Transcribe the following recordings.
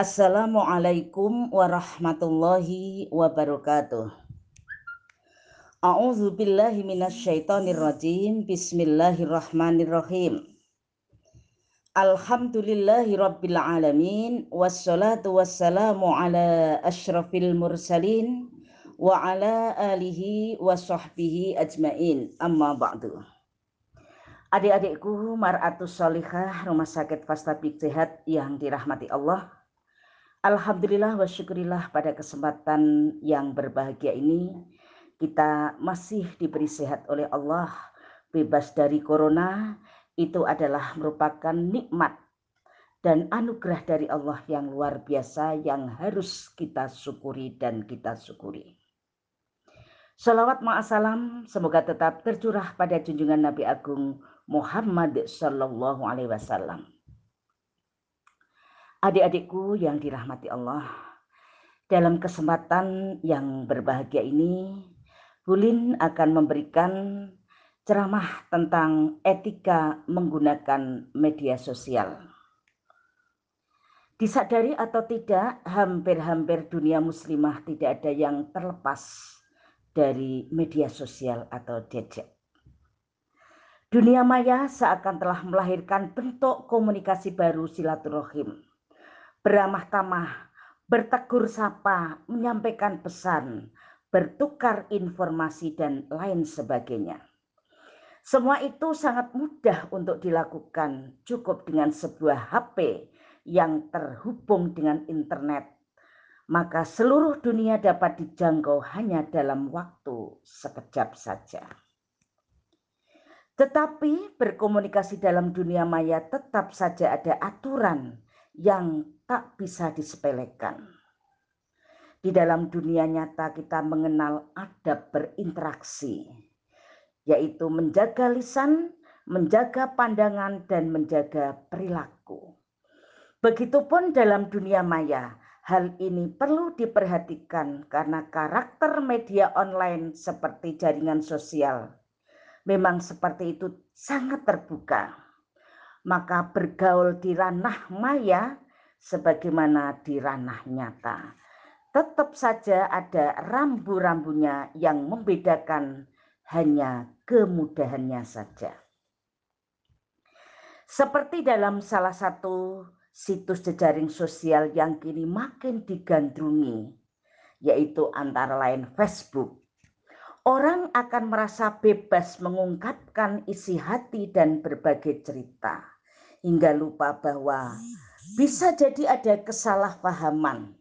Assalamualaikum warahmatullahi wabarakatuh. A'udzu billahi minasyaitonir rajim. Bismillahirrahmanirrahim. Alhamdulillahi rabbil alamin wassalatu wassalamu ala asyrafil mursalin wa ala alihi wa sahbihi ajmain. Amma ba'du. Adik-adikku Maratus Solihah Rumah Sakit Fastabik Sehat yang dirahmati Allah. Alhamdulillah wa syukurillah pada kesempatan yang berbahagia ini kita masih diberi sehat oleh Allah, bebas dari corona, itu adalah merupakan nikmat dan anugerah dari Allah yang luar biasa yang harus kita syukuri dan kita syukuri. Salawat ma'asalam semoga tetap tercurah pada junjungan Nabi Agung Muhammad Sallallahu Alaihi Wasallam Adik-adikku yang dirahmati Allah, dalam kesempatan yang berbahagia ini, Bulin akan memberikan ceramah tentang etika menggunakan media sosial. Disadari atau tidak, hampir-hampir dunia muslimah tidak ada yang terlepas dari media sosial atau gadget. Dunia maya seakan telah melahirkan bentuk komunikasi baru silaturahim beramah tamah, bertegur sapa, menyampaikan pesan, bertukar informasi, dan lain sebagainya. Semua itu sangat mudah untuk dilakukan, cukup dengan sebuah HP yang terhubung dengan internet. Maka seluruh dunia dapat dijangkau hanya dalam waktu sekejap saja. Tetapi berkomunikasi dalam dunia maya tetap saja ada aturan yang tak bisa disepelekan. Di dalam dunia nyata kita mengenal adab berinteraksi, yaitu menjaga lisan, menjaga pandangan, dan menjaga perilaku. Begitupun dalam dunia maya, hal ini perlu diperhatikan karena karakter media online seperti jaringan sosial memang seperti itu sangat terbuka maka bergaul di ranah maya sebagaimana di ranah nyata. Tetap saja ada rambu-rambunya yang membedakan hanya kemudahannya saja. Seperti dalam salah satu situs jejaring sosial yang kini makin digandrungi, yaitu antara lain Facebook. Orang akan merasa bebas mengungkapkan isi hati dan berbagai cerita hingga lupa bahwa bisa jadi ada kesalahpahaman,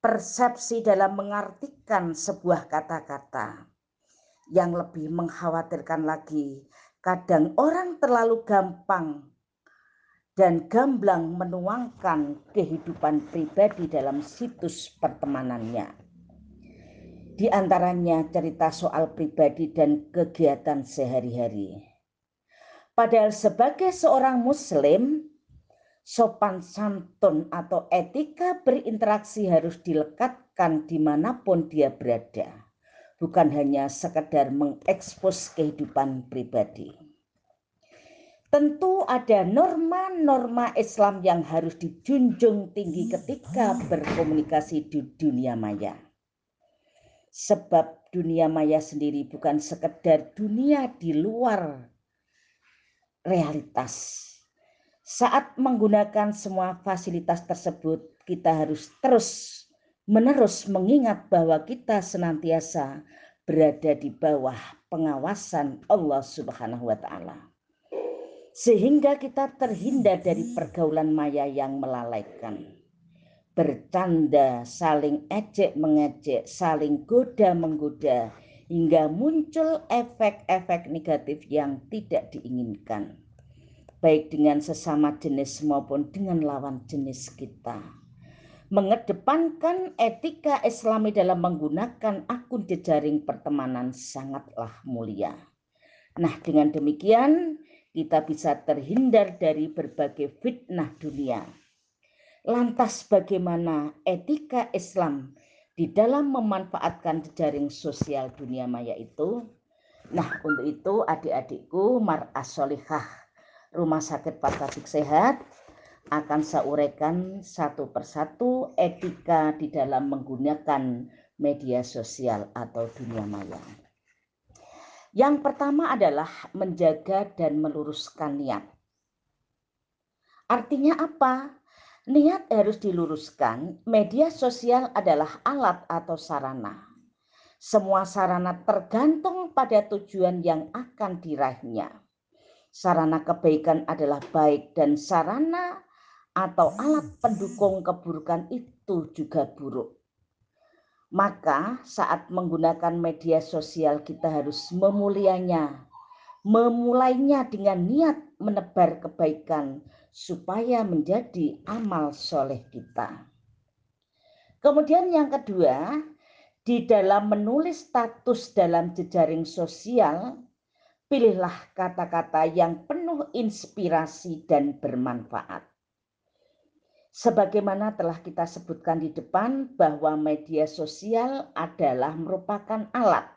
persepsi dalam mengartikan sebuah kata-kata. Yang lebih mengkhawatirkan lagi, kadang orang terlalu gampang dan gamblang menuangkan kehidupan pribadi dalam situs pertemanannya. Di antaranya cerita soal pribadi dan kegiatan sehari-hari. Padahal sebagai seorang muslim, sopan santun atau etika berinteraksi harus dilekatkan di mana pun dia berada. Bukan hanya sekedar mengekspos kehidupan pribadi. Tentu ada norma-norma Islam yang harus dijunjung tinggi ketika berkomunikasi di dunia maya. Sebab dunia maya sendiri bukan sekedar dunia di luar realitas. Saat menggunakan semua fasilitas tersebut, kita harus terus menerus mengingat bahwa kita senantiasa berada di bawah pengawasan Allah Subhanahu wa taala. Sehingga kita terhindar dari pergaulan maya yang melalaikan. Bercanda, saling ejek mengejek, saling goda menggoda, hingga muncul efek-efek negatif yang tidak diinginkan, baik dengan sesama jenis maupun dengan lawan jenis kita. Mengedepankan etika Islami dalam menggunakan akun jejaring pertemanan sangatlah mulia. Nah, dengan demikian kita bisa terhindar dari berbagai fitnah dunia. Lantas bagaimana etika Islam di dalam memanfaatkan jejaring sosial dunia maya itu. Nah, untuk itu adik-adikku Mar Solihah Rumah Sakit Patabik Sehat akan saya satu persatu etika di dalam menggunakan media sosial atau dunia maya. Yang pertama adalah menjaga dan meluruskan niat. Artinya apa? Niat harus diluruskan. Media sosial adalah alat atau sarana. Semua sarana tergantung pada tujuan yang akan diraihnya. Sarana kebaikan adalah baik dan sarana atau alat pendukung keburukan itu juga buruk. Maka saat menggunakan media sosial kita harus memulianya, memulainya dengan niat menebar kebaikan supaya menjadi amal soleh kita. Kemudian yang kedua, di dalam menulis status dalam jejaring sosial, pilihlah kata-kata yang penuh inspirasi dan bermanfaat. Sebagaimana telah kita sebutkan di depan bahwa media sosial adalah merupakan alat.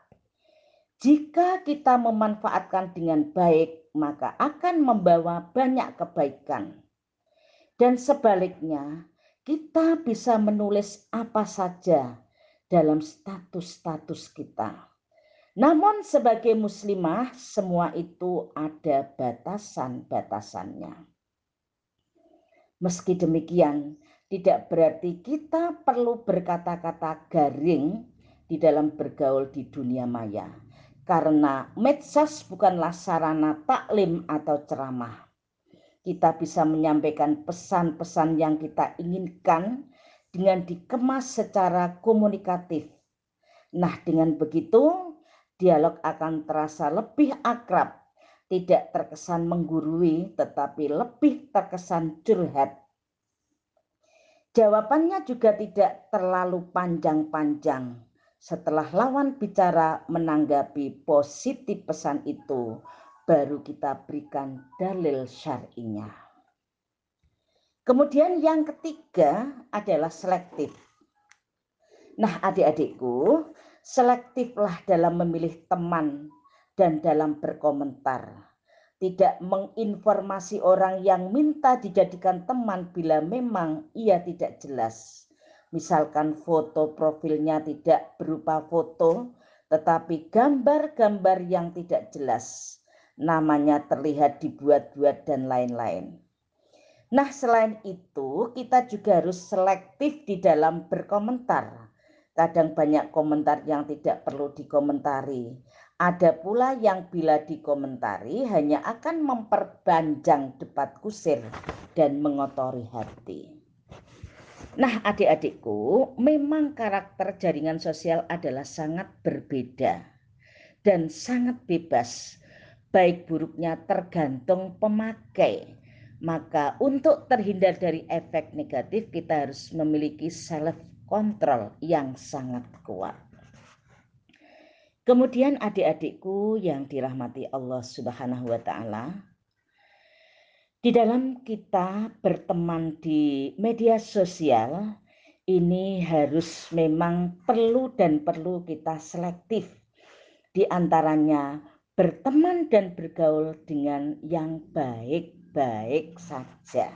Jika kita memanfaatkan dengan baik, maka akan membawa banyak kebaikan. Dan sebaliknya, kita bisa menulis apa saja dalam status-status kita. Namun sebagai muslimah semua itu ada batasan-batasannya. Meski demikian, tidak berarti kita perlu berkata-kata garing di dalam bergaul di dunia maya karena medsos bukanlah sarana taklim atau ceramah. Kita bisa menyampaikan pesan-pesan yang kita inginkan dengan dikemas secara komunikatif. Nah, dengan begitu dialog akan terasa lebih akrab, tidak terkesan menggurui, tetapi lebih terkesan curhat. Jawabannya juga tidak terlalu panjang-panjang setelah lawan bicara menanggapi positif pesan itu, baru kita berikan dalil syar'inya. Kemudian yang ketiga adalah selektif. Nah adik-adikku, selektiflah dalam memilih teman dan dalam berkomentar. Tidak menginformasi orang yang minta dijadikan teman bila memang ia tidak jelas misalkan foto profilnya tidak berupa foto, tetapi gambar-gambar yang tidak jelas, namanya terlihat dibuat-buat dan lain-lain. Nah, selain itu, kita juga harus selektif di dalam berkomentar. Kadang banyak komentar yang tidak perlu dikomentari. Ada pula yang bila dikomentari hanya akan memperpanjang debat kusir dan mengotori hati. Nah, adik-adikku, memang karakter jaringan sosial adalah sangat berbeda dan sangat bebas. Baik buruknya tergantung pemakai. Maka untuk terhindar dari efek negatif kita harus memiliki self control yang sangat kuat. Kemudian adik-adikku yang dirahmati Allah Subhanahu wa taala, di dalam kita berteman di media sosial, ini harus memang perlu dan perlu kita selektif. Di antaranya berteman dan bergaul dengan yang baik-baik saja.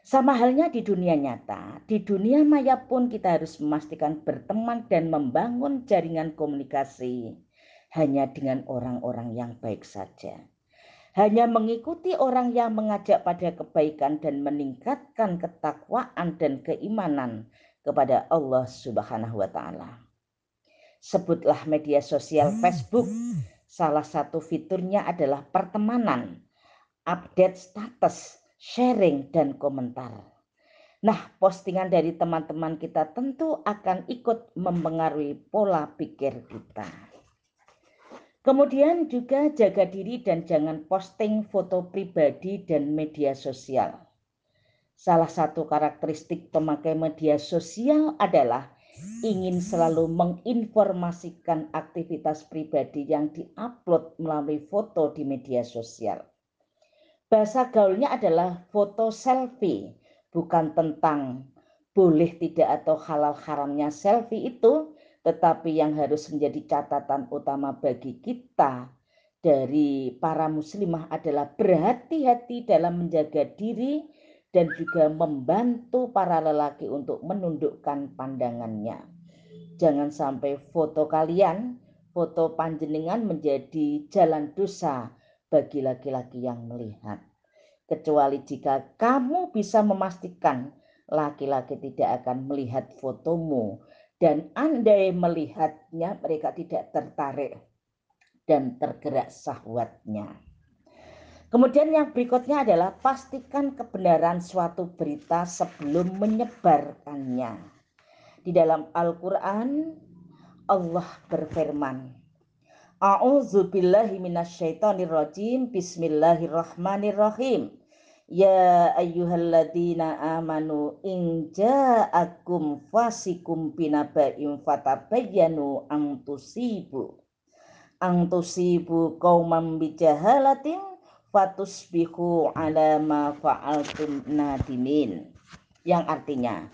Sama halnya di dunia nyata, di dunia maya pun kita harus memastikan berteman dan membangun jaringan komunikasi hanya dengan orang-orang yang baik saja hanya mengikuti orang yang mengajak pada kebaikan dan meningkatkan ketakwaan dan keimanan kepada Allah Subhanahu wa taala. Sebutlah media sosial Facebook. Salah satu fiturnya adalah pertemanan, update status, sharing dan komentar. Nah, postingan dari teman-teman kita tentu akan ikut mempengaruhi pola pikir kita. Kemudian juga jaga diri dan jangan posting foto pribadi dan media sosial. Salah satu karakteristik pemakai media sosial adalah ingin selalu menginformasikan aktivitas pribadi yang diupload melalui foto di media sosial. Bahasa gaulnya adalah foto selfie, bukan tentang boleh tidak atau halal haramnya selfie itu, tetapi yang harus menjadi catatan utama bagi kita dari para muslimah adalah berhati-hati dalam menjaga diri dan juga membantu para lelaki untuk menundukkan pandangannya. Jangan sampai foto kalian, foto panjenengan menjadi jalan dosa bagi laki-laki yang melihat. Kecuali jika kamu bisa memastikan laki-laki tidak akan melihat fotomu dan andai melihatnya mereka tidak tertarik dan tergerak syahwatnya. Kemudian yang berikutnya adalah pastikan kebenaran suatu berita sebelum menyebarkannya. Di dalam Al-Quran Allah berfirman, A'udzu billahi minasyaitonir rajim. Bismillahirrahmanirrahim. Ya ayyuhalladzina amanu in ja'akum fasikum binaba'in fatabayyanu an tusibu. Ang tusibu qaumam bijahalatin fatusbihu ala ma fa'altum nadimin. Yang artinya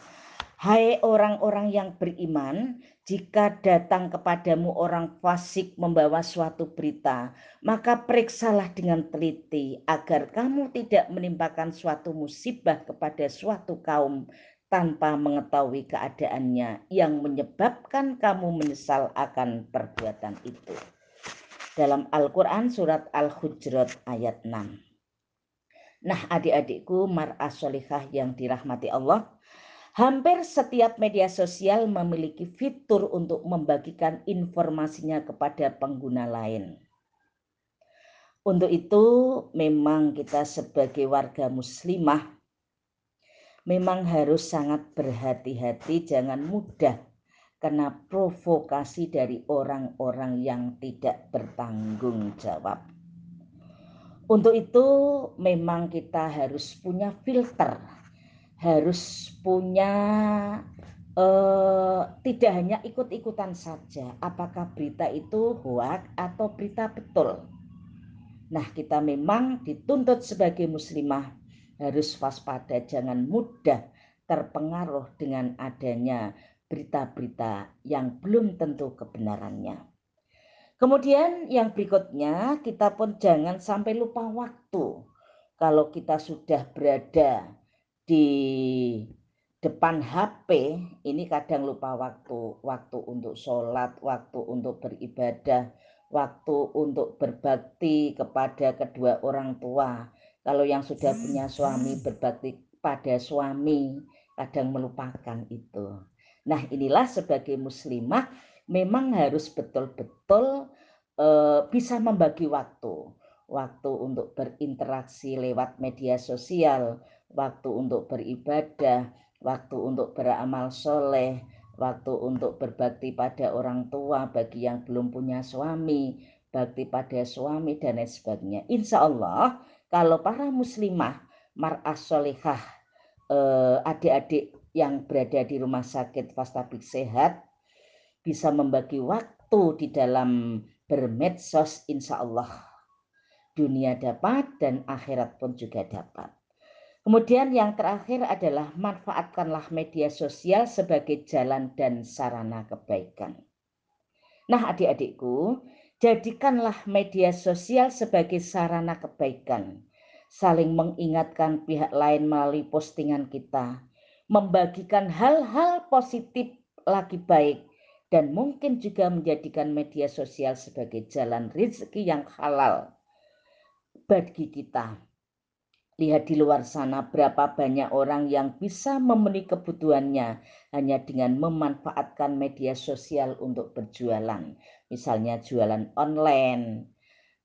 hai orang-orang yang beriman jika datang kepadamu orang fasik membawa suatu berita maka periksalah dengan teliti agar kamu tidak menimpakan suatu musibah kepada suatu kaum tanpa mengetahui keadaannya yang menyebabkan kamu menyesal akan perbuatan itu dalam Al-Quran surat Al-Hujurat ayat 6. Nah adik-adikku mar'ah solihah yang dirahmati Allah, hampir setiap media sosial memiliki fitur untuk membagikan informasinya kepada pengguna lain. Untuk itu memang kita sebagai warga muslimah memang harus sangat berhati-hati jangan mudah kena provokasi dari orang-orang yang tidak bertanggung jawab. Untuk itu memang kita harus punya filter, harus punya eh, tidak hanya ikut-ikutan saja apakah berita itu hoak atau berita betul. Nah kita memang dituntut sebagai muslimah harus waspada jangan mudah terpengaruh dengan adanya berita-berita yang belum tentu kebenarannya. Kemudian yang berikutnya kita pun jangan sampai lupa waktu. Kalau kita sudah berada di depan HP, ini kadang lupa waktu. Waktu untuk sholat, waktu untuk beribadah, waktu untuk berbakti kepada kedua orang tua. Kalau yang sudah punya suami berbakti pada suami, kadang melupakan itu. Nah inilah sebagai muslimah memang harus betul-betul e, bisa membagi waktu. Waktu untuk berinteraksi lewat media sosial, waktu untuk beribadah, waktu untuk beramal soleh, waktu untuk berbakti pada orang tua bagi yang belum punya suami, bakti pada suami dan lain sebagainya. Insya Allah kalau para muslimah mar'ah solehah eh, adik-adik yang berada di rumah sakit Fastabik Sehat bisa membagi waktu di dalam bermedsos insya Allah dunia dapat dan akhirat pun juga dapat. Kemudian yang terakhir adalah manfaatkanlah media sosial sebagai jalan dan sarana kebaikan. Nah adik-adikku, jadikanlah media sosial sebagai sarana kebaikan. Saling mengingatkan pihak lain melalui postingan kita membagikan hal-hal positif lagi baik dan mungkin juga menjadikan media sosial sebagai jalan rezeki yang halal bagi kita. Lihat di luar sana berapa banyak orang yang bisa memenuhi kebutuhannya hanya dengan memanfaatkan media sosial untuk berjualan. Misalnya jualan online,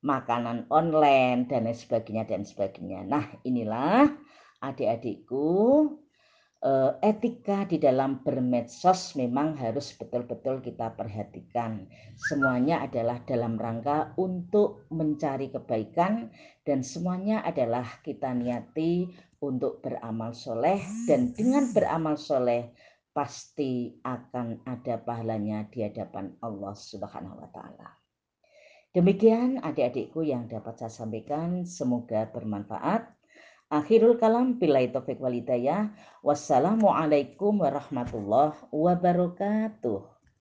makanan online, dan lain sebagainya, dan sebagainya. Nah inilah adik-adikku etika di dalam bermedsos memang harus betul-betul kita perhatikan. Semuanya adalah dalam rangka untuk mencari kebaikan dan semuanya adalah kita niati untuk beramal soleh dan dengan beramal soleh pasti akan ada pahalanya di hadapan Allah Subhanahu wa taala. Demikian adik-adikku yang dapat saya sampaikan, semoga bermanfaat. Akhirul kalam bila taufik walidayah. Wassalamualaikum warahmatullahi wabarakatuh.